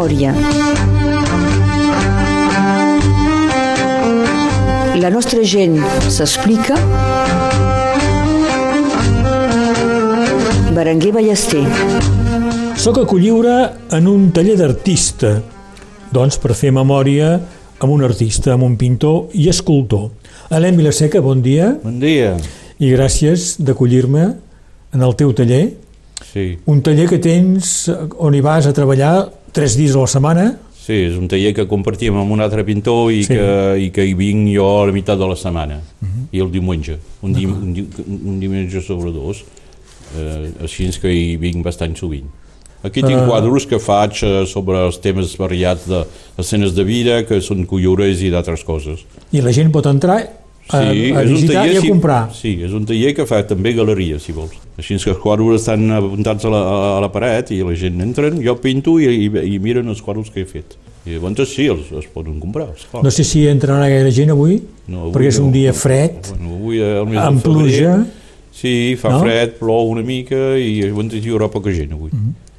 memòria. La nostra gent s'explica. Berenguer Ballester. Soc a Colliure en un taller d'artista, doncs per fer memòria amb un artista, amb un pintor i escultor. Alem Vilaseca, bon dia. Bon dia. I gràcies d'acollir-me en el teu taller. Sí. Un taller que tens on hi vas a treballar tres dies a la setmana. Sí, és un taller que compartim amb un altre pintor i, Sí. que, i que hi vinc jo a la meitat de la setmana. I el diumenge. Un, di, un, di, un diumenge sobre dos. Eh, així que hi vinc bastant sovint. Aquí tinc Ah. quadros que faig eh, sobre els temes variats de escenes de vida, que són collures i d'altres coses. I la gent pot entrar a, a visitar i a sí, comprar. Sí, és un taller que fa també galeria, si vols. Així que els quadros estan apuntats a la, a la paret i la gent entren, jo pinto i, i, i miren els quadros que he fet. I llavors sí, els, els poden comprar, esclar. No sé si entrarà gaire gent avui, No, avui perquè és un no. dia fred, Bueno, avui, amb pluja. Sí, fa No? fred, plou una mica i llavors hi haurà poca gent avui. Mm -hmm.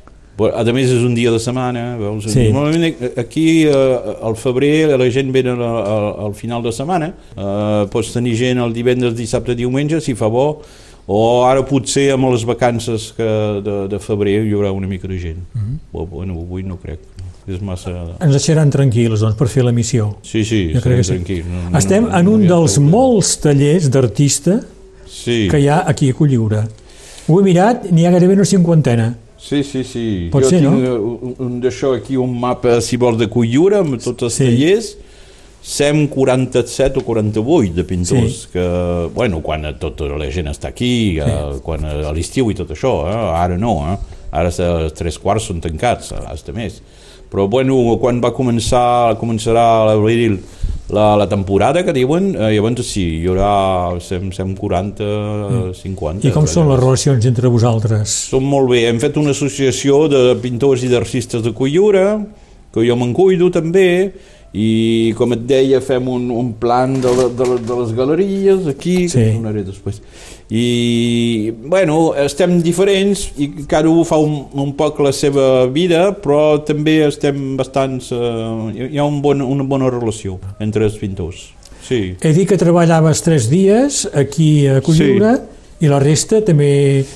A més és un dia de setmana, veus? Sí. Normalment eh, aquí eh, al febrer la gent ve al, al, al final de setmana, eh, pots tenir gent el divendres, dissabte, diumenge, si fa bo, o ara potser amb les vacances que de, de febrer hi haurà una mica de gent. Mm -hmm. Bueno, avui no crec, és massa... Ens deixaran tranquils doncs, per fer la missió. Sí, sí, Jo crec que sí. No, no, Estem no, en un dels molts tallers d'artista sí. que hi ha aquí a Colliure. Ho he mirat, n'hi ha gairebé una cinquantena. Sí, sí, sí. Pot jo ser, tinc no? un, un d'això aquí, un mapa, si vols, de Collura, amb tots els Sí. sí. tallers, 147 o 48 de pintors, Sí. que, bueno, quan tota la gent està aquí, eh, quan a l'estiu i tot això, eh, ara no, eh? ara els tres quarts són tancats, hasta més. Però, bueno, quan va començar, començarà a l'abril la, la temporada, que diuen, eh, llavors sí, hi haurà 100, 140, 50. I com són les relacions entre vosaltres? Som molt bé. Hem fet una associació de pintors i d'artistes de Collura, que jo me'n cuido també, i com et deia fem un, un plan de, la, de, la, de les galeries aquí, Sí. que donaré després. I, bueno, estem diferents i cada un fa un, un poc la seva vida, però també estem bastants... Eh, hi ha un bon, una bona relació entre els pintors. Sí. He dit que treballaves tres dies aquí a Colliure i la resta també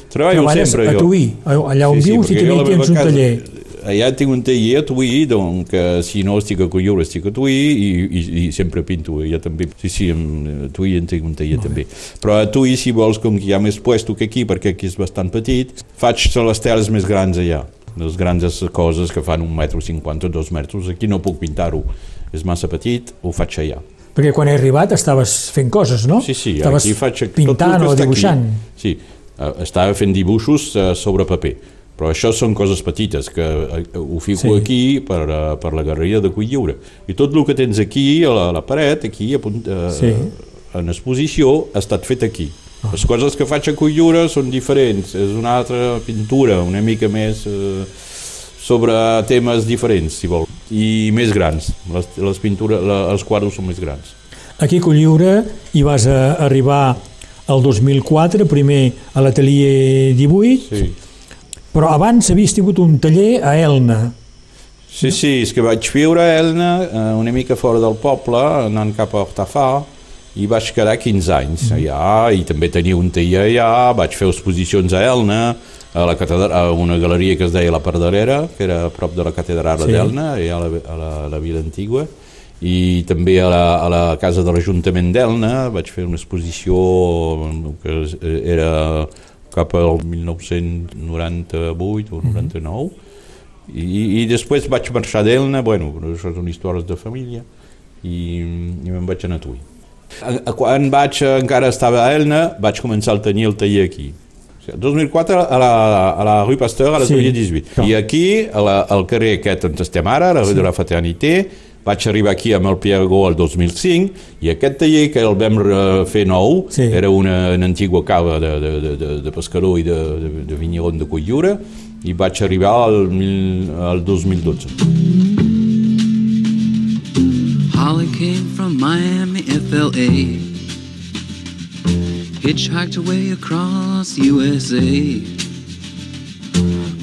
Treballo treballes sempre, a. Tuí, allà on Sí, sí, vius i perquè jo també tens un casa- taller. Allà tinc un taller a Tuí, doncs, que si no estic a Collura estic a Tuí i, i, i sempre pinto. Jo també, sí, sí, a Tuí en tinc un taller també. Però a Tuí, si vols, com que hi ha més puesto que aquí, perquè aquí és bastant petit, faig les teles més grans allà. Les grans coses que fan un metro cinquanta, dos metres, aquí no puc pintar-ho. És massa petit, ho faig allà. Perquè quan he arribat estaves fent coses, no? Sí, sí, estaves aquí faig tot pintant que o dibuixant. Aquí. Sí, eh, estava fent dibuixos eh, sobre paper, però això són coses petites, que eh, ho fico Sí. aquí per, eh, per la galeria de Cull Lliure. I tot el que tens aquí, a la, a la paret, aquí, a punt, eh, Sí. en exposició, ha estat fet aquí. Les coses que faig a Cull Lliure són diferents, és una altra pintura, una mica més eh, sobre temes diferents, si vol, i més grans. Les, les pintures, la, els quadres són més grans. Aquí a Colliure hi vas a arribar el 2004, primer a l'atelier 18, Sí. Però abans havies tingut un taller a Elna. Sí, sí, és que vaig viure a Elna, eh, una mica fora del poble, anant cap a Hortafà, i vaig quedar 15 anys allà, i també tenia un taller allà, vaig fer exposicions a Elna, a, la catedral, a una galeria que es deia La Perdalera, que era a prop de la catedral Sí. sí. d'Elna, allà a la, a, la, a la vila antigua, i també a la, a la casa de l'Ajuntament d'Elna vaig fer una exposició que era cap al 1998 o 99, i, i després vaig marxar d'Elna, bueno, això són històries de família, i, i me'n vaig anar a Tui. Quan vaig, encara estava a Elna, vaig començar a tenir el taller aquí. O sigui, el 2004 a la, a la rue Pasteur, a Sí, l'atelier 18. clar. I aquí, a la, al carrer aquest on estem ara, a la rue de la Fraternité, vaig arribar aquí amb el Pierre Gó el 2005 i aquest taller que el vam eh, fer nou Sí. era una, una antigua cava de, de, de, de, de pescador i de, de, de vinyeron de Cotlliure i vaig arribar al, al 2012. Holly came from Miami, FLA. Hitchhiked away across USA.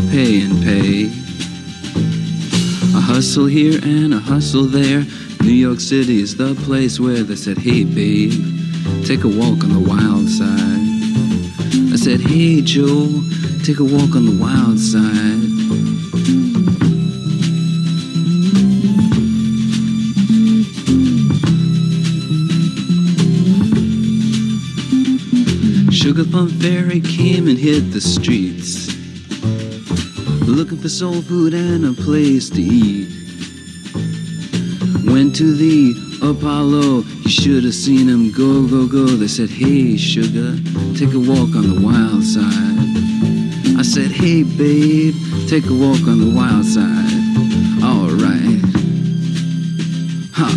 to pay and pay. A hustle here and a hustle there. New York City is the place where they said, Hey, babe, take a walk on the wild side. I said, Hey, Joe, take a walk on the wild side. Sugar Plum Fairy came and hit the streets, looking for soul food and a place to eat. Went to the Apollo, you should have seen him go, go, go. They said, Hey, sugar, take a walk on the wild side. I said, Hey, babe, take a walk on the wild side. All right. Ha.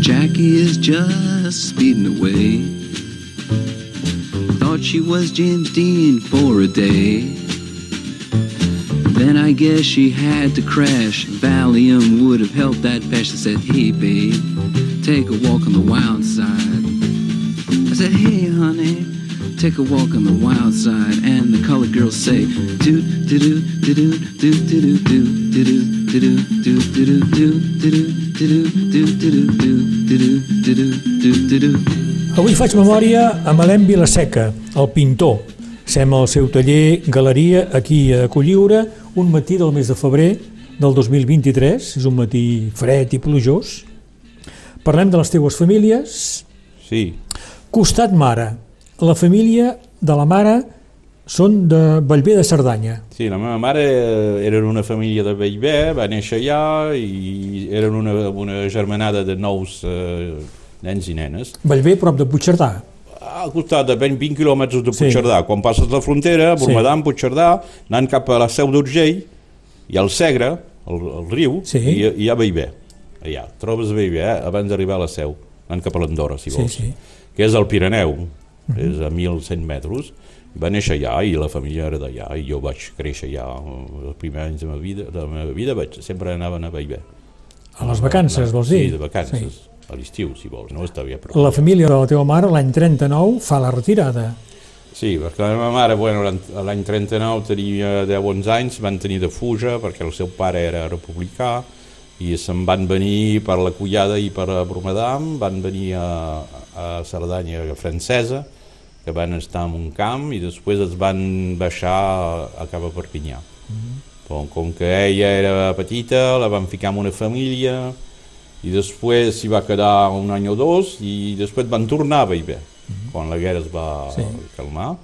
Jackie is just speeding away. Thought she was James Dean for a day. Then I guess she had to crash. Valium would have helped that patch. I said, Hey, babe, take a walk on the wild side. I said, Hey, honey, take a walk on the wild side. And the colored girls say, Do, do, do, do, do, do, do, do, Avui faig memòria a Malem Vilaseca, el pintor. Sem al seu taller, galeria, aquí a Colliure, un matí del mes de febrer del 2023. És un matí fred i plujós. Parlem de les teues famílies. Sí. Costat mare, la família de la mare són de Bellver de Cerdanya. sí, la meva mare era una família de Bellver, va néixer allà i eren una, una germanada de nous eh, nens i nenes. Bellver, prop de Puigcerdà. Al costat de 20, 20 quilòmetres de Sí. Puigcerdà. Quan passes la frontera, Sí. Bormadà, Puigcerdà, anant cap a la Seu d'Urgell, hi ha el Segre, el, el riu, Sí. i, hi ha Bellver. Allà, trobes Bellver, eh, abans d'arribar a la Seu, anant cap a l'Andorra, si Sí, vols. sí. Que és al Pirineu, és a 1.100 metres. Va néixer allà i la família era d'allà i jo vaig créixer allà. Els primers anys de la meva vida, de la meva vida vaig, sempre anaven a Bellver. A les vacances, vols dir? Sí, de vacances. Sí. A l'estiu, si vols, no bé. Però... La família de la teva mare, l'any 39, fa la retirada. Sí, perquè la meva mare, bueno, l'any- l'any 39 tenia 10-11 anys, van tenir de fuja perquè el seu pare era republicà i se'n van venir per la Collada i per a Bromedam, van venir a, a Cerdanya francesa, que van estar en un camp i després es van baixar a, cap a Perpinyà. Però com que ella era petita, la van ficar en una família i després s'hi va quedar un any o dos i després van tornar a Bellver, quan la guerra es va Sí. calmar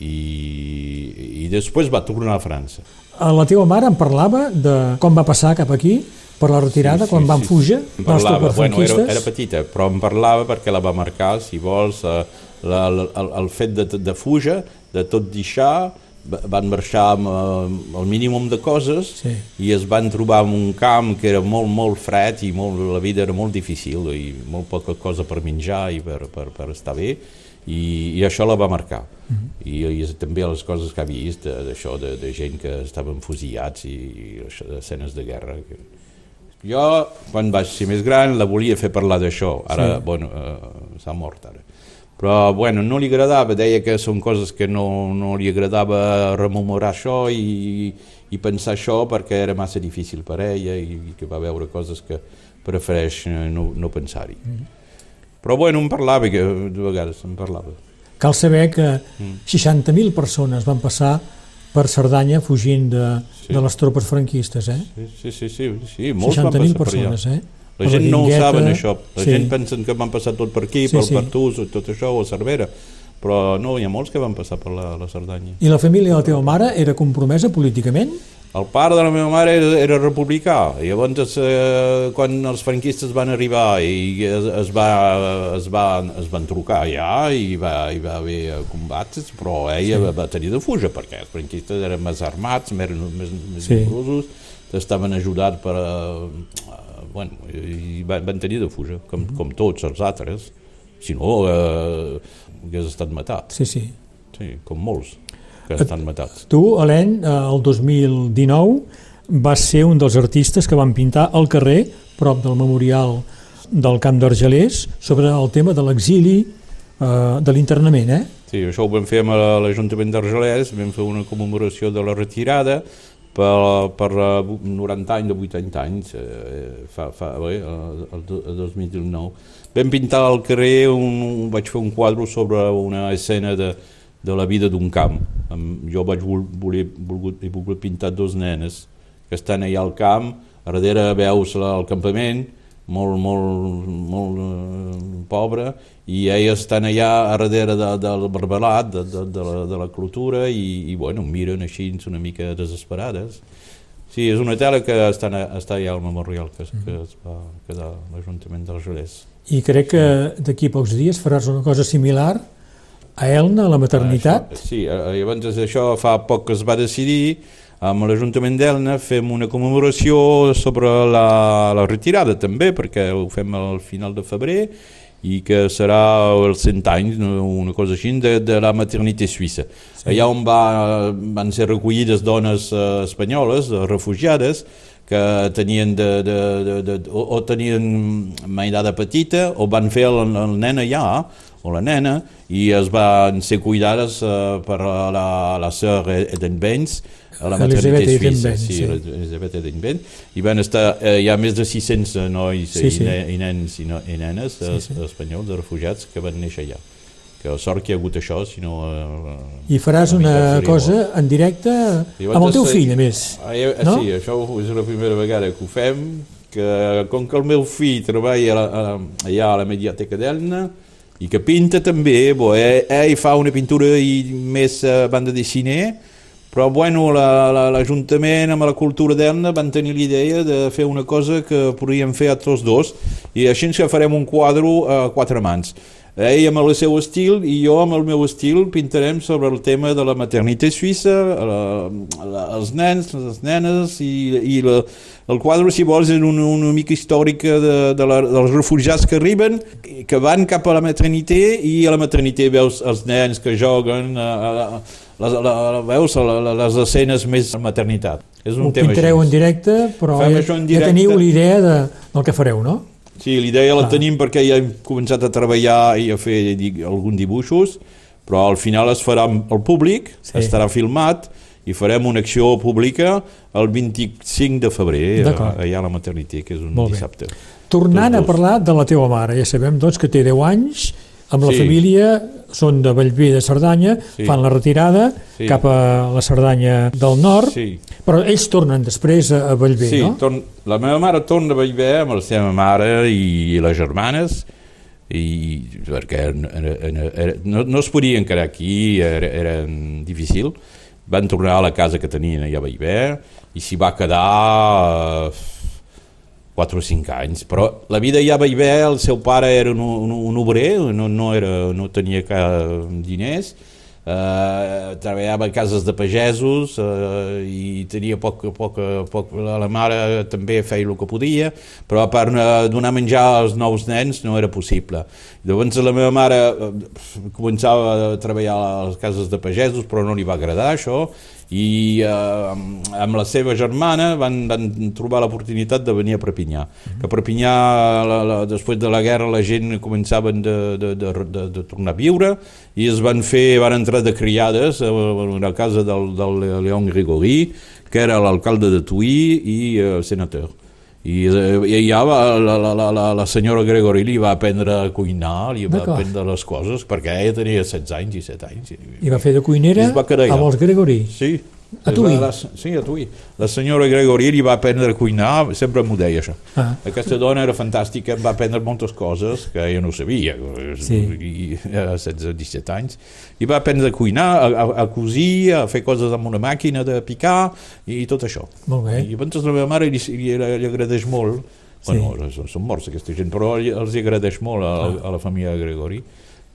i, i després va tornar a França. A La teva mare em parlava de com va passar cap aquí per la retirada, quan van fugir Em dels bueno, era, era petita, però em parlava perquè la va marcar, si vols, eh, la, la, el, el fet de, de fuja, de tot deixar, va- van marxar amb eh, el mínim de coses Sí. i es van trobar en un camp que era molt, molt fred i molt, la vida era molt difícil i molt poca cosa per menjar i per, per, per estar bé i, i això la va marcar. I, I també les coses que ha vist, d'això, de, de gent que estaven fusillats i, i això, escenes de guerra. Que, Jo, quan vaig ser més gran, la volia fer parlar d'això. Ara, sí. bueno, eh, s'ha mort ara. Però, bueno, no li agradava, deia que són coses que no, no li agradava rememorar això i, i pensar això perquè era massa difícil per ella i que va veure coses que prefereix eh, no, no pensar-hi. Mm -hmm. Però, bueno, em parlava, que de vegades em parlava. Cal saber que 60.000 persones van passar per Cerdanya fugint de, sí. de les tropes franquistes, eh? Sí, sí, sí, sí, sí molts van passar persones, per allà. eh? La gent no ho saben, això. La sí. gent pensa que van passar tot per aquí, sí, pel sí. Pertús, tot això, o Cervera. Però no, hi ha molts que van passar per la, la Cerdanya. I la família de la teva mare era compromesa políticament? El pare de la meva mare era, era republicà, i llavors eh, quan els franquistes van arribar i es, es, va, es, va, es van trucar ja i va, hi va haver combats, però ella sí. va, tenir de fuja perquè els franquistes eren més armats, més, més, més sí. estaven ajudats per... Eh, bueno, i van, van tenir de fuja, com, mm -hmm. com tots els altres, si no eh, hagués estat matat. Sí, sí. Sí, com molts que estan matats. Tu, Helene, eh, el 2019 vas ser un dels artistes que van pintar al carrer, prop del memorial del Camp d'Argelers, sobre el tema de l'exili, eh, de l'internament, eh? Sí, això ho vam fer amb l'Ajuntament d'Argelers, vam fer una commemoració de la retirada per, per 90 anys, de 80 anys, eh, fa, fa, bé, el, el 2019. Vam pintar al carrer, un, vaig fer un quadre sobre una escena de, de la vida d'un camp. Jo vaig voler, volgut, he volgut pintar dos nenes que estan allà al camp, darrere veus el campament, molt, molt, molt eh, pobre, i elles estan allà a darrere de, del barbelat, de, de, de, la, de la cultura, i, i bueno, miren així una mica desesperades. Sí, és una tela que està, està allà al memorial que, que es va quedar l'Ajuntament d'Argelers. I crec que d'aquí pocs dies faràs una cosa similar a Elna, a la maternitat? Això, sí, eh, llavors això fa poc que es va decidir, amb l'Ajuntament d'Elna fem una commemoració sobre la, la retirada també, perquè ho fem al final de febrer, i que serà els 100 anys, una cosa així, de, de la maternitat suïssa. Sí. Allà on va, van ser recollides dones eh, espanyoles, refugiades, que tenien de, de, de, de, o, o tenien mainada petita o van fer el, el nen allà o la nena i es van ser cuidades uh, per la, la sœur Eden Benz a la maternitat suïssa, sí, sí. Elisabet i van estar, eh, hi ha més de 600 nois sí, sí. I, i nens i, no, i nenes sí, sí. espanyols, de refugiats que van néixer allà que sort que hi ha hagut això, si no... Eh, I faràs una cosa molt. en directe amb el teu fill, a més, eh, no? Sí, això és la primera vegada que ho fem, que com que el meu fill treballa a la, a, allà a la Mediateca d'Elna, i que pinta també, bo, ell, ell fa una pintura i més uh, banda de cine, però bueno, l'Ajuntament la, la, amb la cultura d'Elna van tenir l'idea de fer una cosa que podríem fer a tots dos i així que farem un quadre a quatre mans. Ell amb el seu estil i jo amb el meu estil pintarem sobre el tema de la maternitat suïssa, la, la, els nens, les nenes i, i la, el quadre, si vols, és una, una mica històrica de, de la, dels refugiats que arriben, que van cap a la maternitat i a la maternitat veus els nens que joguen, a, a, a, la, la, veus la, les escenes més de maternitat. És un Ho tema pintareu així. en directe, però ja, directe. ja teniu l'idea de, del que fareu, no? Sí, l'idea la tenim perquè ja hem començat a treballar i a fer dic, alguns dibuixos, però al final es farà al públic, sí. estarà filmat, i farem una acció pública el 25 de febrer allà a la maternitat, que és un dissabte. Tornant a parlar de la teva mare, ja sabem doncs, que té 10 anys, amb la sí. família, són de Bellver de Cerdanya, sí. fan la retirada sí. cap a la Cerdanya del nord, sí. però ells tornen després a Bellver, sí, no? Torn... la meva mare torna a Bellver amb la seva mare i, i les germanes, i perquè era, era, era, no, no es podien quedar aquí, era, era difícil, van tornar a la casa que tenien allà a Bellver i s'hi va quedar eh, 4 o 5 anys, però la vida ja a Bellver, el seu pare era un, un, un obrer, no, no, era, no tenia cap diners, eh, treballava a cases de pagesos eh, i tenia poc, poc, poc, la mare també feia el que podia, però part eh, donar menjar als nous nens no era possible. Llavors la meva mare eh, començava a treballar a les cases de pagesos, però no li va agradar això, i eh, amb la seva germana van, van trobar l'oportunitat de venir a Perpinyà. Que a Perpinyà, la, la, després de la guerra, la gent començaven de, de, de, de, de tornar a viure i es van fer, van entrar de criades a la casa del, del León Grigori, que era l'alcalde de Tuí i el senador. I, eh, i ja va, la, la, la, la senyora Gregori li va aprendre a cuinar, li va aprendre les coses, perquè ella tenia 16 anys i 7 anys. I, I va fer de cuinera amb els Gregori? Sí, a tu? La, la, sí, a tu. La senyora Gregori li va aprendre a cuinar, sempre m'ho deia això. Ah. Aquesta dona era fantàstica, va aprendre moltes coses que jo no sabia, sí. i, a 16-17 anys. I va aprendre a cuinar, a, a, a cosir, a fer coses amb una màquina de picar i tot això. Molt bé. I llavors la meva mare li, li, li agradeix molt, sí. bueno, són morts aquesta gent, però els agradeix molt a, ah. a la família Gregori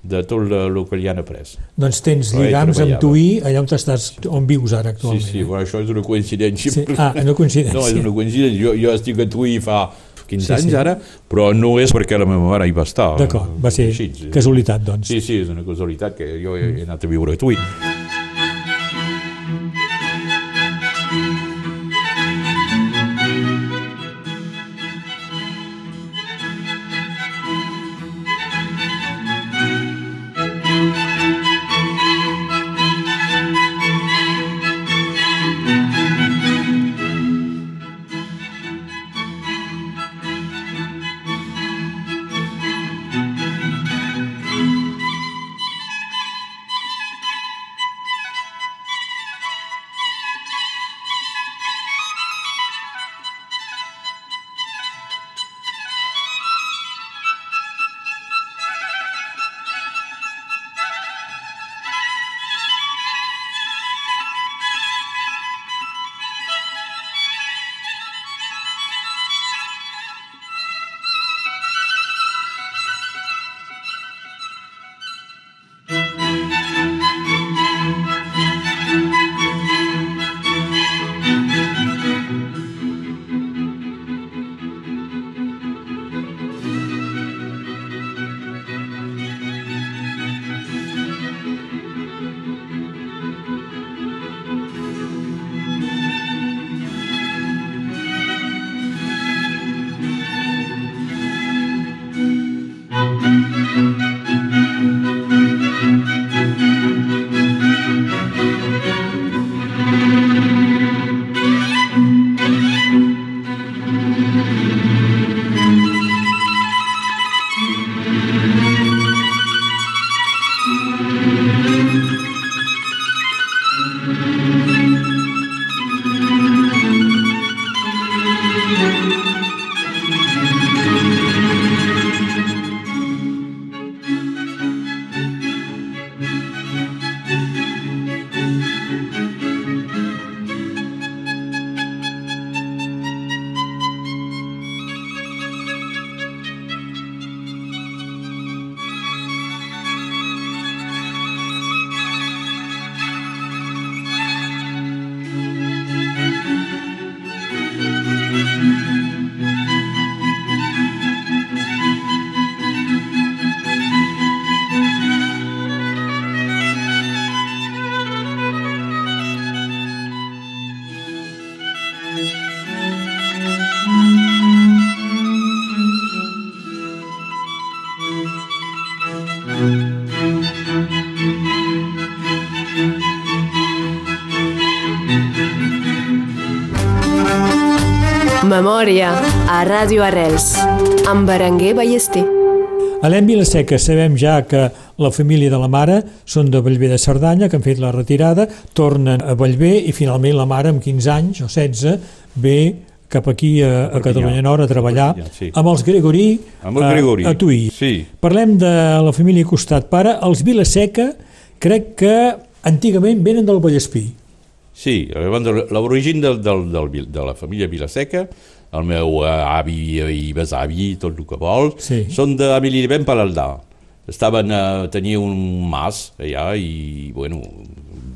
de tot el que li han après. Doncs tens lligams amb Tuí, allà on estàs, on vius ara actualment. Sí, sí, bueno, això és una coincidència. Sí. Ah, una coincidència. No, és una coincidència. Jo, jo estic a Tuí fa 15 sí, anys sí. ara, però no és perquè la meva mare hi va estar. D'acord, va ser així, casualitat, doncs. Sí, sí, és una casualitat que jo he, he anat a viure a Tuí. Memòria a Ràdio Arrels amb Berenguer Ballester. A l'Em Vilaseca sabem ja que la família de la mare són de Bellver de Cerdanya, que han fet la retirada, tornen a Bellver i finalment la mare amb 15 anys o 16 ve cap aquí a, a Catalunya Nord a treballar sí. amb els Gregorí, amb el Gregorí. a, a Tuí. Sí. Parlem de la família costat pare. Els Vilaseca crec que antigament venen del Vallespí. Sí, l'origen del, del, del, de la família Vilaseca, el meu eh, avi i besavi, tot el que vol, sí. són de ben per. Estaven a eh, tenir un mas allà i, bueno,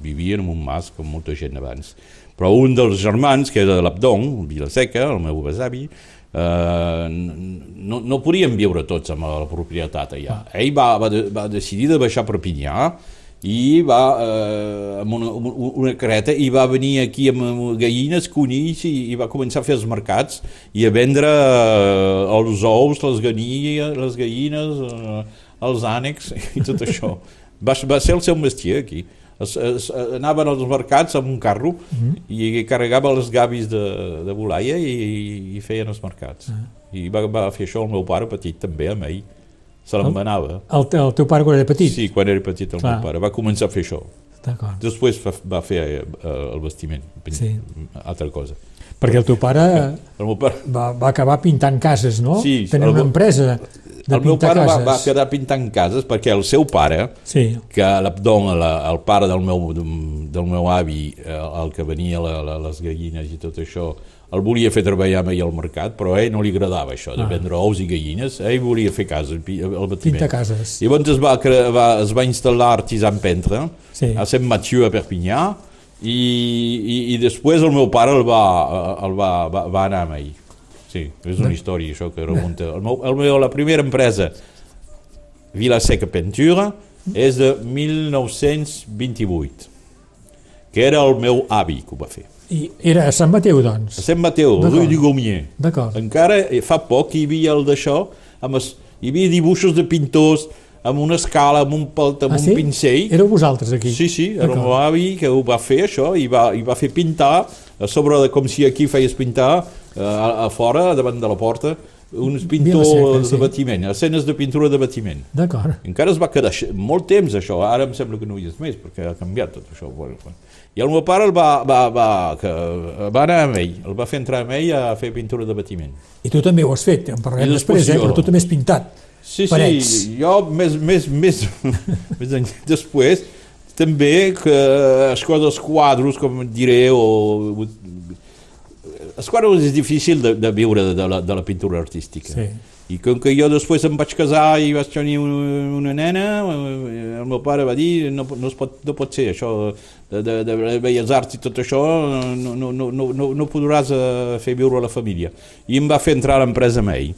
vivien en un mas com molta gent abans. Però un dels germans, que era de l'Abdon, Vilaseca, el meu besavi, eh, no, no podien viure tots amb la propietat allà. Ell va, va, de, va decidir de baixar a Perpinyà i va eh, amb una, una carreta i va venir aquí amb gallines, conills i, i va començar a fer els mercats i a vendre eh, els ous, les, ganilles, les gallines, eh, els ànecs i tot això. Va, va ser el seu mestier aquí. Es, es, anaven als mercats amb un carro uh -huh. i carregava els gavis de, de Bolaia i, i feien els mercats. Uh -huh. I va, va fer això el meu pare petit també amb ell se l'emmenava. El, el, el teu pare quan era petit? Sí, quan era petit el Clar. meu pare. Va començar a fer això. D'acord. Després va, va fer eh, el vestiment, sí. altra cosa. Perquè el teu pare, el meu pare... Va, va acabar pintant cases, no? Sí. Tenia una empresa de el meu pare va, va quedar pintant cases perquè el seu pare, sí. que l'abdon, el pare del meu, del meu avi, eh, el que venia la, la, les gallines i tot això, el volia fer treballar ell al mercat, però a ell no li agradava això, de ah. vendre ous i gallines, ell volia fer cases, el batiment. Pintar cases. Llavors es va, va, es va instal·lar Artisan Pentre, sí. a Sant Mathieu, a Perpinyà, i, i, i després el meu pare el va, el va, va, va anar amb ell. Sí, és una història això que remunta. El meu, el meu, la primera empresa, Vila Seca Pentura, és de 1928, que era el meu avi que ho va fer. I era a Sant Mateu, doncs? A Sant Mateu, Rue du Gaumier. D'acord. Encara eh, fa poc hi havia el d'això, hi havia dibuixos de pintors amb una escala, amb un palt, amb ah, sí? un pincell. Éreu vosaltres aquí? Sí, sí, era el meu avi que ho va fer això i va, i va fer pintar a sobre de com si aquí feies pintar eh, a, a fora, davant de la porta, uns pintors seca, sí. de batiment, escenes de pintura de batiment. D'acord. Encara es va quedar molt temps això, ara em sembla que no hi és més perquè ha canviat tot això. I el meu pare el va, va, va, que va anar amb ell, el va fer entrar amb ell a fer pintura de batiment. I tu també ho has fet, en parlarem després, eh? però tu també has pintat sí, parets. Sí, jo més, més, més, més després també que les coses quadros, com diré, o... Els quadros és difícil de, de viure de, la, de la pintura artística. Sí i com que jo després em vaig casar i vaig tenir una, una nena, el meu pare va dir no, no, es pot, no pot ser això de, de, de belles arts i tot això, no, no, no, no, no podràs eh, fer viure la família. I em va fer entrar a l'empresa amb ell.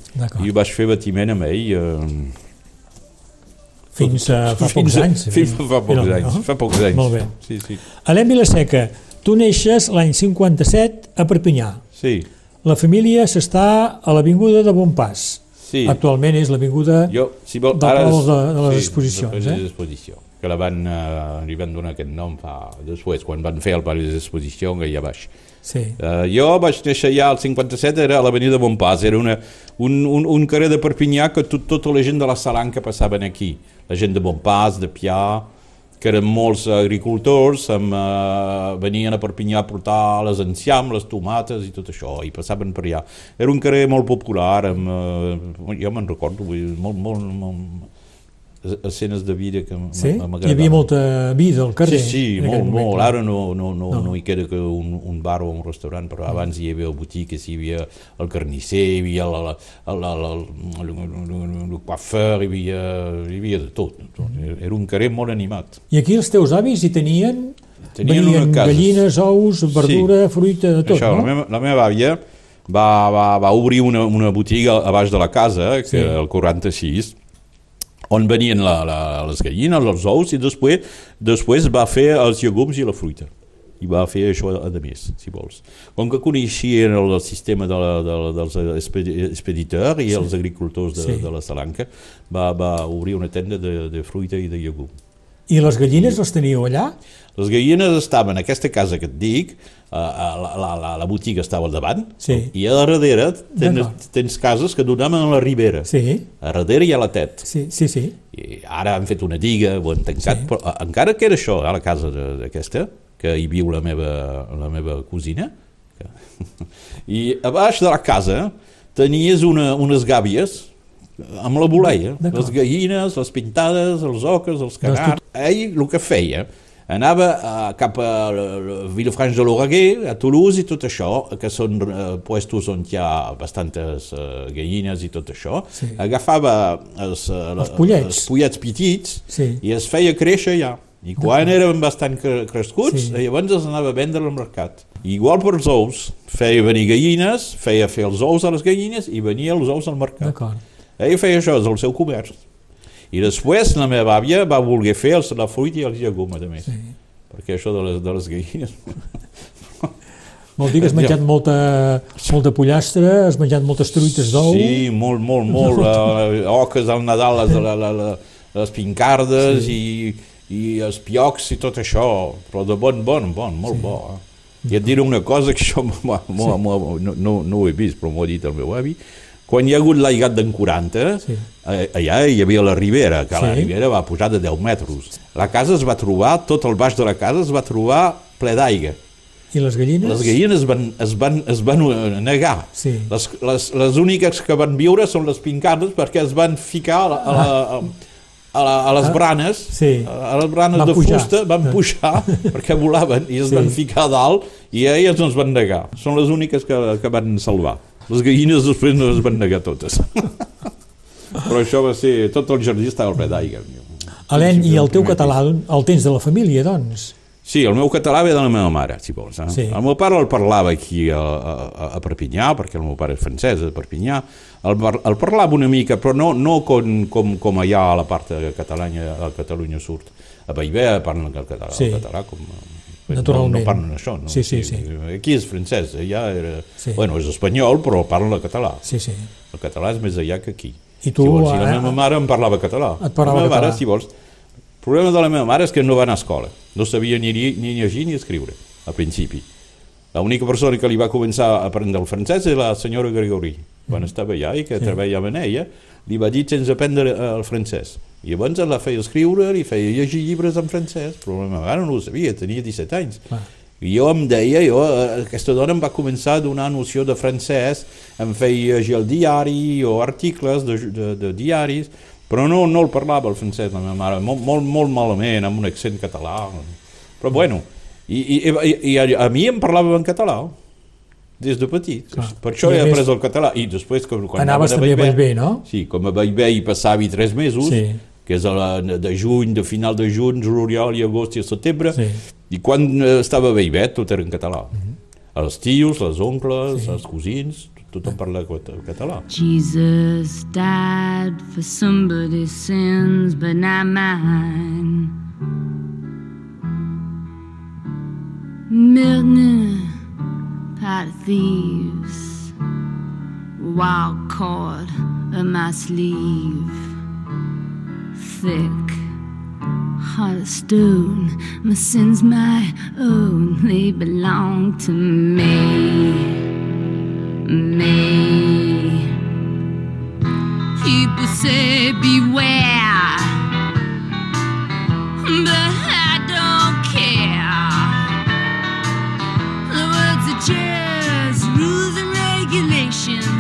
I vaig fer batiment amb ell. Eh, fins a fa fins, pocs anys. Fins a fa pocs no, anys. No? Fa pocs anys. Molt bé. Sí, sí. Alem Vilaseca, tu neixes l'any 57 a Perpinyà. Sí. La família s'està a l'Avinguda de Bonpas. Sí. Actualment és l'avinguda si vol, del ara de, de les sí, exposicions. De eh? exposició, que la van, uh, li van donar aquest nom fa, després, quan van fer el Pare d'Exposició, allà baix. Sí. Uh, jo vaig néixer ja al 57, era a l'avenida Bonpas, era una, un, un, un carrer de Perpinyà que tot, tota la gent de la Salanca passaven aquí. La gent de Bonpas, de Pià, que eren molts agricultors, amb, eh, venien a Perpinyà a portar les enciam, les tomates i tot això, i passaven per allà. Era un carrer molt popular, amb, eh, jo me'n recordo, molt, molt, molt, escenes de vida que sí? Hi havia molta vida al carrer. Sí, sí, molt, molt. Ara no, no, no, no. no hi queda que un, un bar o un restaurant, però abans hi havia botiques, hi havia el carnisser, hi havia el, el, el, el, el, el coiffeur, hi havia, hi havia de tot. Era un carrer molt animat. I aquí els teus avis hi tenien, tenien venien gallines, ous, verdura, sí. fruita, de tot, Això, no? La meva, la meva àvia va, va, va obrir una, una botiga a baix de la casa, que sí. el 46, on venien la, la, les gallines, els ous, i després, després va fer els llegums i la fruita. I va fer això a més, si vols. Com que coneixien el sistema de la, de, dels expediteurs i sí. els agricultors de, sí. de la Salanca, va, va obrir una tenda de, de fruita i de llegum. I les gallines les teníeu allà? Les gallines estaven en aquesta casa que et dic, la, la, la, la botiga estava al davant, sí. i a darrere tens, tens cases que donaven a la ribera. Sí. A darrere hi ha la tet. Sí, sí, sí. I ara han fet una diga, ho han tancat, sí. però encara que era això, a la casa d'aquesta, que hi viu la meva, la meva cosina, que... i a baix de la casa tenies una, unes gàbies amb la boleia, les gallines, les pintades, els oques, els cagars. Ell el que feia, anava a, cap a Vilafrancs de l'Oreguer, a Toulouse i tot això, que són uh, puestos on hi ha bastantes uh, gallines i tot això, sí. agafava els, uh, els, pollets. els pollets petits sí. i es feia créixer allà. I quan eren bastant crescuts, sí. llavors els anava a vendre al mercat. Igual per els ous, feia venir gallines, feia fer els ous a les gallines i venia els ous al mercat. Ell feia això, és el seu comerç. I després la meva àvia va voler fer els, la fruita i els llegums, a més. Sí. Perquè això de les, de les gallines... Vol dir que has menjat molta, molta pollastre, has menjat moltes truites d'ou... Sí, molt, molt, molt. uh, oques al Nadal, les, la, la, la, les pincardes sí. i, i els piocs i tot això, però de bon, bon, bon, molt sí. bo. Eh? I et diré una cosa que això sí. no, no, no ho he vist, però m'ho ha dit el meu avi, quan hi ha hagut l'aigat d'en 40, sí. eh, allà hi havia la Ribera, que sí. la Ribera va pujar de 10 metres. La casa es va trobar, tot el baix de la casa es va trobar ple d'aigua i les gallines? Les gallines van, es, van, es van eh, negar. Sí. Les, les, les úniques que van viure són les pincades perquè es van ficar a, la, a, la, a, la, a les ah, branes, sí. a les branes van de pujar. fusta, van pujar perquè volaven i es sí. van ficar a dalt i elles no es van negar. Són les úniques que, que van salvar. Les gallines després no es van negar totes. Però això va ser... Tot el jardí estava ple d'aigua. Alen, i el teu català el tens de la família, doncs? Sí, el meu català ve de la meva mare, si vols. Eh? Sí. El meu pare el parlava aquí a, a, a Perpinyà, perquè el meu pare és francès, a Perpinyà. El, el parlava una mica, però no, no com, com, com allà a la part de Catalunya, a Catalunya Sud. A Baivé parlen el català, sí. el català com... Naturalment. No, no parlen això, no? Sí, sí, sí. Aquí és francès, allà era... Sí. Bueno, és espanyol, però parla català. Sí, sí. El català és més allà que aquí. I tu, si vols, si la eh, meva mare em parlava català. Et parlava la meva català. mare, si vols, el problema de la meva mare és que no va anar a escola. No sabia ni, ni llegir ni escriure, a principi. L'única persona que li va començar a aprendre el francès és la senyora Gregori. Quan Mm. estava allà i que sí. treballava en ella, li va dir sense aprendre eh, el francès. I llavors la feia escriure, li feia llegir llibres en francès, però la meva mare no ho sabia, tenia 17 anys. Clar. I jo em deia, jo, eh, aquesta dona em va començar a donar noció de francès, em feia llegir el diari o articles de, de, de diaris, però no, no el parlava el francès, la meva mare, molt, molt, molt malament, amb un accent català. Però bueno, i, i, i, i a, a mi em parlava en català, des de petit. Clar. Per això I he més- après el català. I després, quan, quan Anaves anava també a Bellver, no? Sí, com a Bellver hi passava tres mesos, Sí. Que és a la, de juny, de final de juny, juliol i agost i setembre, Sí. i quan eh, estava a Bellver tot era en català. Els tios, les oncles, Sí. els cosins, tothom parla cat- català. Jesus died for somebody's sins, but not mine. Milton, pot of thieves, wild cord of my sleeve, thick, heart of stone. My sins, my own, they belong to me me. People say beware, but I don't care. The words are just rules and regulations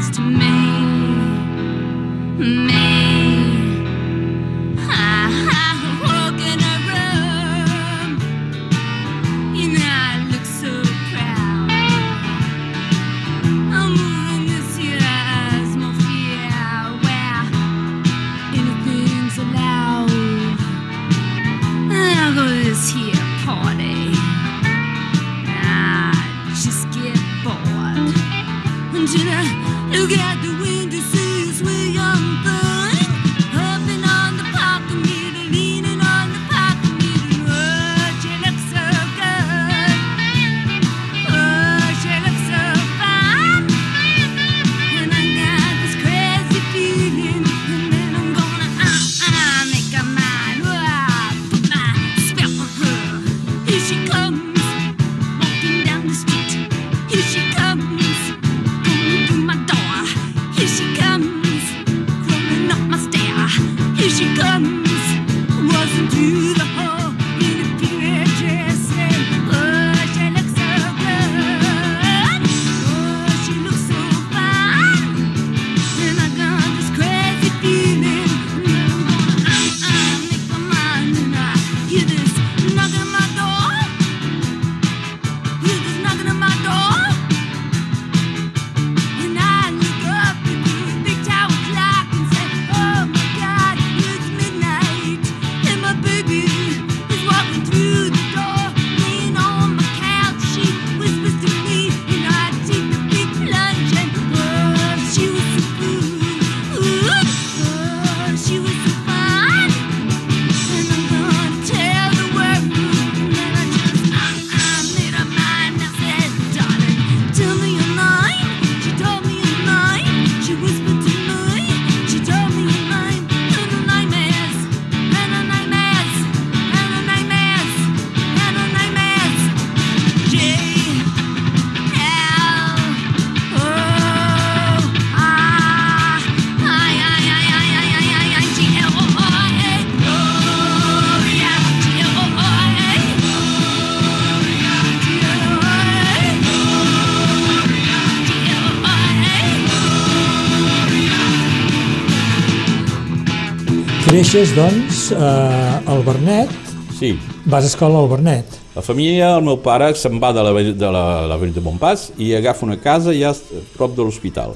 deixes, doncs, eh, el Bernet, Sí. vas a escola al Bernet. La família, el meu pare, se'n va de la, de la, la de Montpas i agafa una casa ja prop de l'hospital,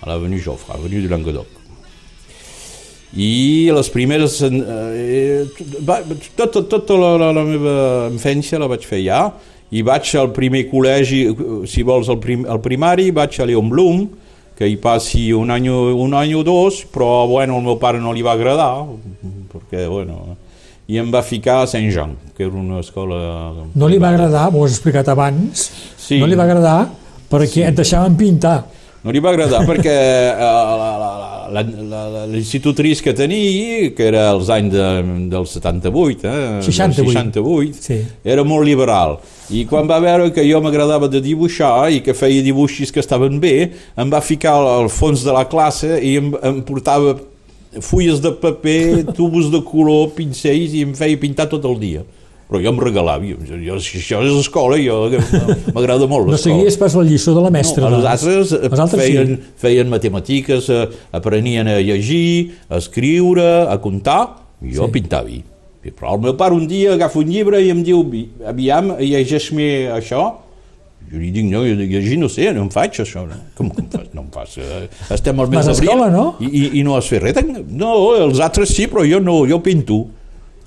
a l'avenue Joffre, a l'avenue du Languedoc. I les primeres... Eh, va, tota, tota la, la, la meva infància la vaig fer ja, i vaig al primer col·legi, si vols, al, prim, al primari, vaig a Leon Blum, que hi passi un any, un any o dos, però bueno, al meu pare no li va agradar, perquè, bueno, i em va ficar a Saint-Jean, que era una escola... No li va agradar, m'ho has explicat abans, Sí. no li va agradar perquè et deixaven pintar. No li va agradar perquè eh, l'institutriç que tenia, que era als anys de, del 78, eh, 68. del 68 Sí. era molt liberal. I quan va veure que jo m'agradava de dibuixar i que feia dibuixos que estaven bé, em va ficar al, al fons de la classe i em, em portava fulles de paper, tubos de color, pincells i em feia pintar tot el dia. Però jo em regalava, jo, jo, si això és escola, jo m'agrada molt No l'escola. seguies pas la lliçó de la mestra. No, els doncs. altres, eh, Els altres feien, sí. feien matemàtiques, eh, aprenien a llegir, a escriure, a comptar, i jo Sí. sí. pintava. Però el meu pare un dia agafa un llibre i em diu, "Vi- aviam, llegeix-me això. Jo li dic, no, jo llegir no sé, no em faig això. No. Com, com fas? No em fas. eh, Estem al mes d'abril no? I, i, I no has fet res. No, els altres sí, però jo no, jo pinto.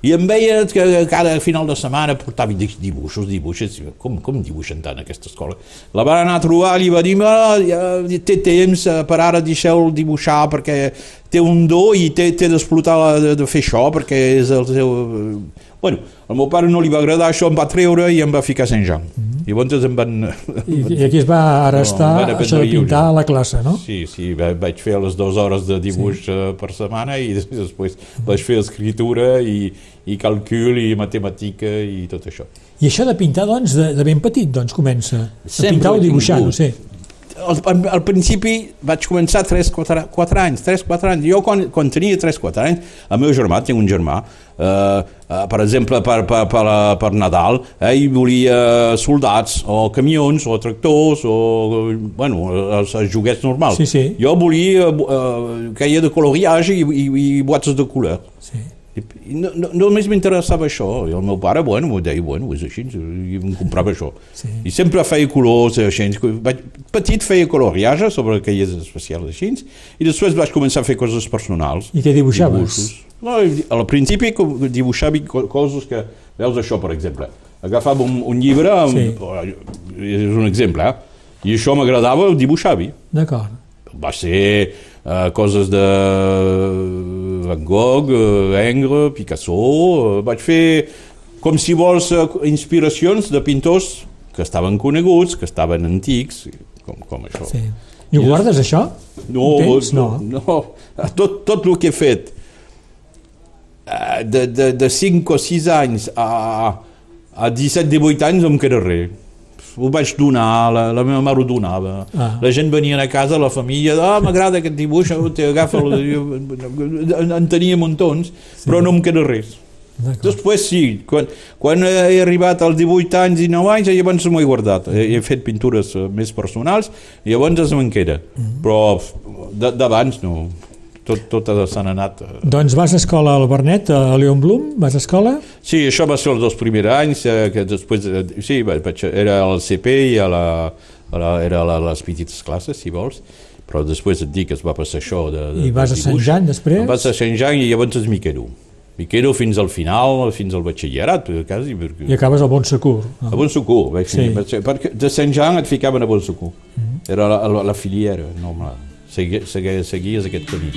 I em veia que cada final de setmana portava di- dibuixos, dibuixos. Com, com dibuixen tant aquesta escola? La van anar a trobar i li va dir "Ah, ja té temps, eh, per ara deixeu dibuixar perquè té un do i té, té d'explotar de, de fer això perquè és el seu... Bueno, al meu pare no li va agradar això, em va treure i em va ficar a Saint-Jean. Mm -hmm. Llavors em van... I, I aquí es va ara No, això de pintar a la classe, no? Sí, sí, va- vaig fer les dues hores de dibuix sí. per setmana i des- després vaig fer escriptura i, i calcul i matemàtica i tot això. I això de pintar, doncs, de, de ben petit, doncs, comença. De Sempre pintar o dibuixar, no sé. Al, al, principi vaig començar 3-4 4 anys, 3-4 anys. Jo quan, quan tenia 3-4 anys, el meu germà, tinc un germà, eh, eh, per exemple, per, per, per, eh, per Nadal, ell volia soldats, o camions, o tractors, o, bueno, els, els joguets normals. Sí, sí. Jo volia eh, que hi ha de coloriatge i, i, i boates de color. Sí. I no, no, només m'interessava això. I el meu pare, bueno, m'ho deia, bueno, és així, i em comprava això. Sí. I sempre feia colors així. Vaig, petit feia coloriatge sobre aquelles especials així, i després vaig començar a fer coses personals. I què dibuixaves? Dibuixos. No, al principi dibuixava co- coses que... Veus això, per exemple. Agafava un, un llibre, amb, Sí. és un exemple, eh? i això m'agradava, ho dibuixava D'acord. va ser eh, coses de Van Gogh, eh, Ingres, Picasso, eh, vaig fer, com si vols, eh, inspiracions de pintors que estaven coneguts, que estaven antics, com, com això. Sí. I ho guardes, això? No, tens? no, no. Tot, tot el que he fet eh, de, de, de 5 o 6 anys a, a 17-18 anys no em queda res. Ho vaig donar, la, la meva mare ho donava. Ah. La gent venia a casa, la família, ah, m'agrada aquest dibuix, te agafa, en, en tenia muntons, sí. però no em queda res. Després sí, quan, quan he arribat als 18 anys i 9 anys, llavors m'ho he guardat. He, he fet pintures eh, més personals i llavors es me'n queda. Però de- d'abans no. Tot, tot s'han anat. eh. Doncs vas a escola al Bernet, a Leon Blum? Vas a escola? Sí, això va ser els dos primers anys, eh, que després, eh, sí, vaig, era al CP i a la, a la, era a les petites classes, si vols, però després et dic que es va passar això de, de I vas de a Sant. Jan després? Em vaig a Sant Jan i llavors m'hi quedo. M'hi quedo fins al final, fins al batxillerat, quasi, perquè... I acabes al Bon Secur. A Bon Secours, vaig Sí. perquè de Sant Jan et ficaven a Bon Secours. Era la, la, la filiera, no, seguies aquest camí.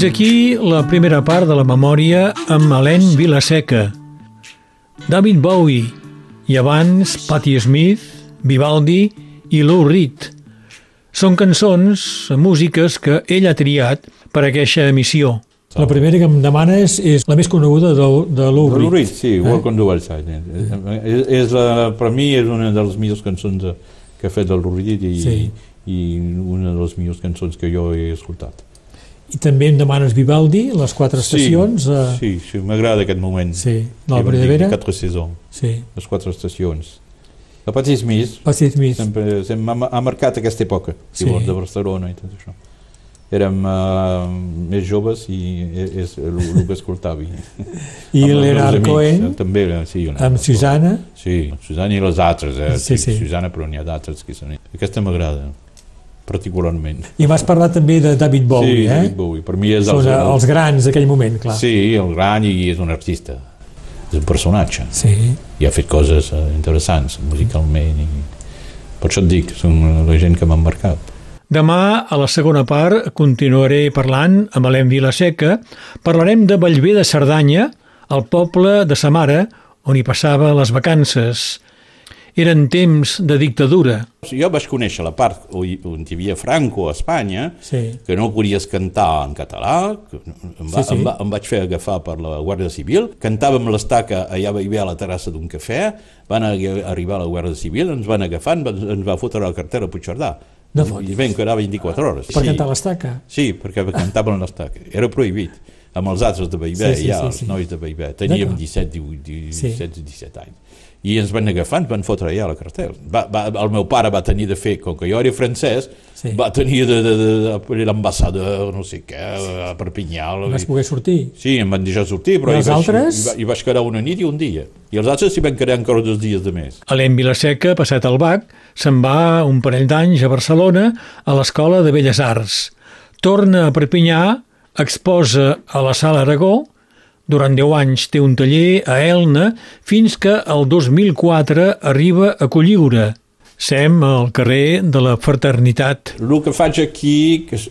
Fins aquí la primera part de la memòria amb Helene Vilaseca. David Bowie i abans Patti Smith, Vivaldi i Lou Reed. Són cançons, músiques que ell ha triat per a aquesta emissió. La primera que em demanes és la més coneguda de, de Lou De Lou Reed. Reed, sí, Welcome to Wild És, és la, per mi és una de les millors cançons que ha fet el Lou Reed i, Sí. i una de les millors cançons que jo he escoltat. I també em demanes Vivaldi, les quatre estacions. Sí, eh, sí, sí m'agrada aquest moment. sí. Vam dir primavera. Quatre saisons, Sí. les quatre estacions. La Patti Smith Patti Smith. sempre, sempre ha, ha marcat aquesta època, si Sí. vols, de Barcelona i tot això. Érem uh, més joves i és, és el, el que escoltava. I amics, Cohen eh, també, eh, sí, una- amb Susana. Sí, Susana i les altres, eh? Sí, sí. Susana, però n'hi ha d'altres que són... Aquesta m'agrada, particularment. I m'has parlat també de David Bowie, sí, eh? David Bowie. Per mi és Són el, els grans d'aquell moment, clar. Sí, el gran i és un artista. És un personatge. Sí. I ha fet coses eh, interessants musicalment. I... Per això et dic, són la gent que m'han marcat. Demà, a la segona part, continuaré parlant amb Helene Vilaseca. Parlarem de Bellver de Cerdanya, el poble de sa mare, on hi passava les vacances. Eren temps de dictadura. Jo vaig conèixer la part on hi havia Franco a Espanya, Sí. que no podies cantar en català, que em, va, Sí, sí. Em, va, em vaig fer agafar per la Guàrdia Civil, cantàvem l'estaca allà havia a la terrassa d'un cafè, van a- arribar a la Guàrdia Civil, ens van agafar, ens, va fotre la cartera a Puigcerdà. No. I vam quedar 24 hores. Per sí. cantar l'estaca. Sí, perquè cantaven l'estaca. Era prohibit. Amb els altres de Bellver, Sí, sí, ja, sí, els sí. nois de Bellver. Teníem D'acord. 17, 18, Sí. 17, 17 anys. I ens van agafar, ens van fotre allà a la cartel. Va, va, el meu pare va tenir de fer, com que jo era francès, Sí. va tenir de, de, de, de l'ambassador, no sé què, a Perpinyà. Vas poder sortir. Sí, em van deixar sortir, però I hi vaig, altres? hi, va- hi vaig quedar una nit i un dia. I els altres s'hi van quedar encara dos dies de més. Helene Vilaseca, passat el BAC, se'n va un parell d'anys a Barcelona a l'Escola de Belles Arts. Torna a Perpinyà, exposa a la Sala Aragó, durant 10 anys té un taller a Elna, fins que el 2004 arriba a Colliure. Sem al carrer de la Fraternitat. El que faig aquí, que és-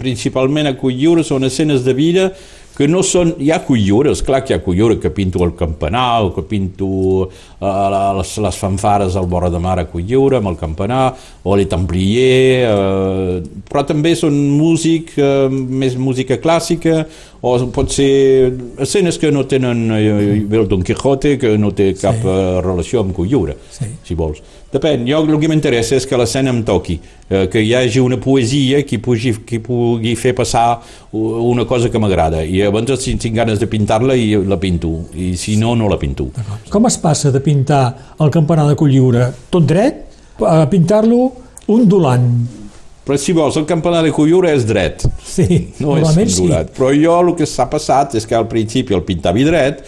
principalment a Colliure, són escenes de vida que no són... Hi ha Colliures, clar que hi ha Colliure, que pinto el campanar, que pinto les, les fanfares al vora de mar a Colliure, amb el campanar, o les Templier, eh, però també són músic, eh, més música clàssica, o pot ser escenes que no tenen eh, el Don Quijote, que no té cap Sí. eh, relació amb Colliure, Sí. si vols. Depèn, jo el que m'interessa és que l'escena em toqui, eh, que hi hagi una poesia que pugui, que pugui fer passar una cosa que m'agrada, i llavors si tinc ganes de pintar-la i la pinto, i si no, no la pinto. Com es passa de pintar el campanar de Colliure tot dret a pintar-lo ondulant? Però si vols, el campanar de Colliure és dret, Sí, no és normalment sí. ondulat. Però jo el que s'ha passat és que al principi el pintava dret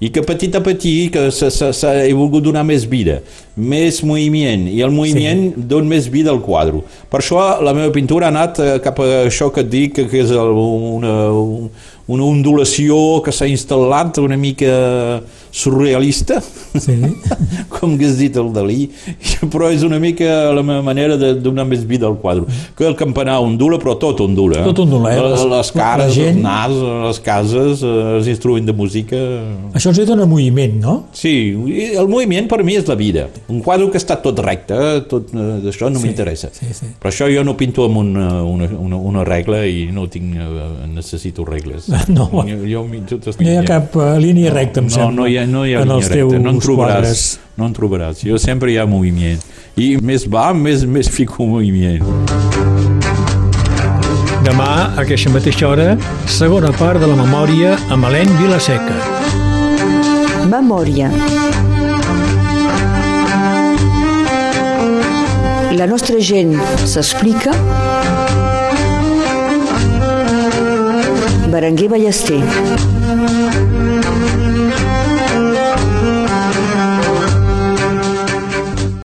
i que petit a petit que se- se- se- he volgut donar més vida, més moviment, i el moviment sí. dona més vida al quadre. Per això la meva pintura ha anat eh, cap a això que et dic, que- és el, una, un- una ondulació que s'ha instal·lat una mica surrealista, Sí. com hagués dit el Dalí, però és una mica la meva manera de donar més vida al quadre. Que el campanar ondula, però tot ondula. Tot ondula, eh? Les, les La cares, gent- els nas, les cases, eh, els instruments de música... Això ens dona moviment, no? Sí, el moviment per mi és la vida. Un quadre que està tot recte, tot eh, d'això no Sí, m'interessa. sí, sí. Per això jo no pinto amb una, una, una, una regla i no tinc, eh, necessito regles. No. Jo, jo, jo, tot No hi ha cap eh, línia recta, em no, sembla. no hi ha, no hi ha en línia recta, no en trobaràs, quadres. no en trobaràs. Jo sempre hi ha moviment. I més va, més, més fico moviment. Demà, a aquesta mateixa hora, segona part de la memòria amb Helene Vilaseca. Memòria. La nostra gent s'explica. Berenguer Ballester.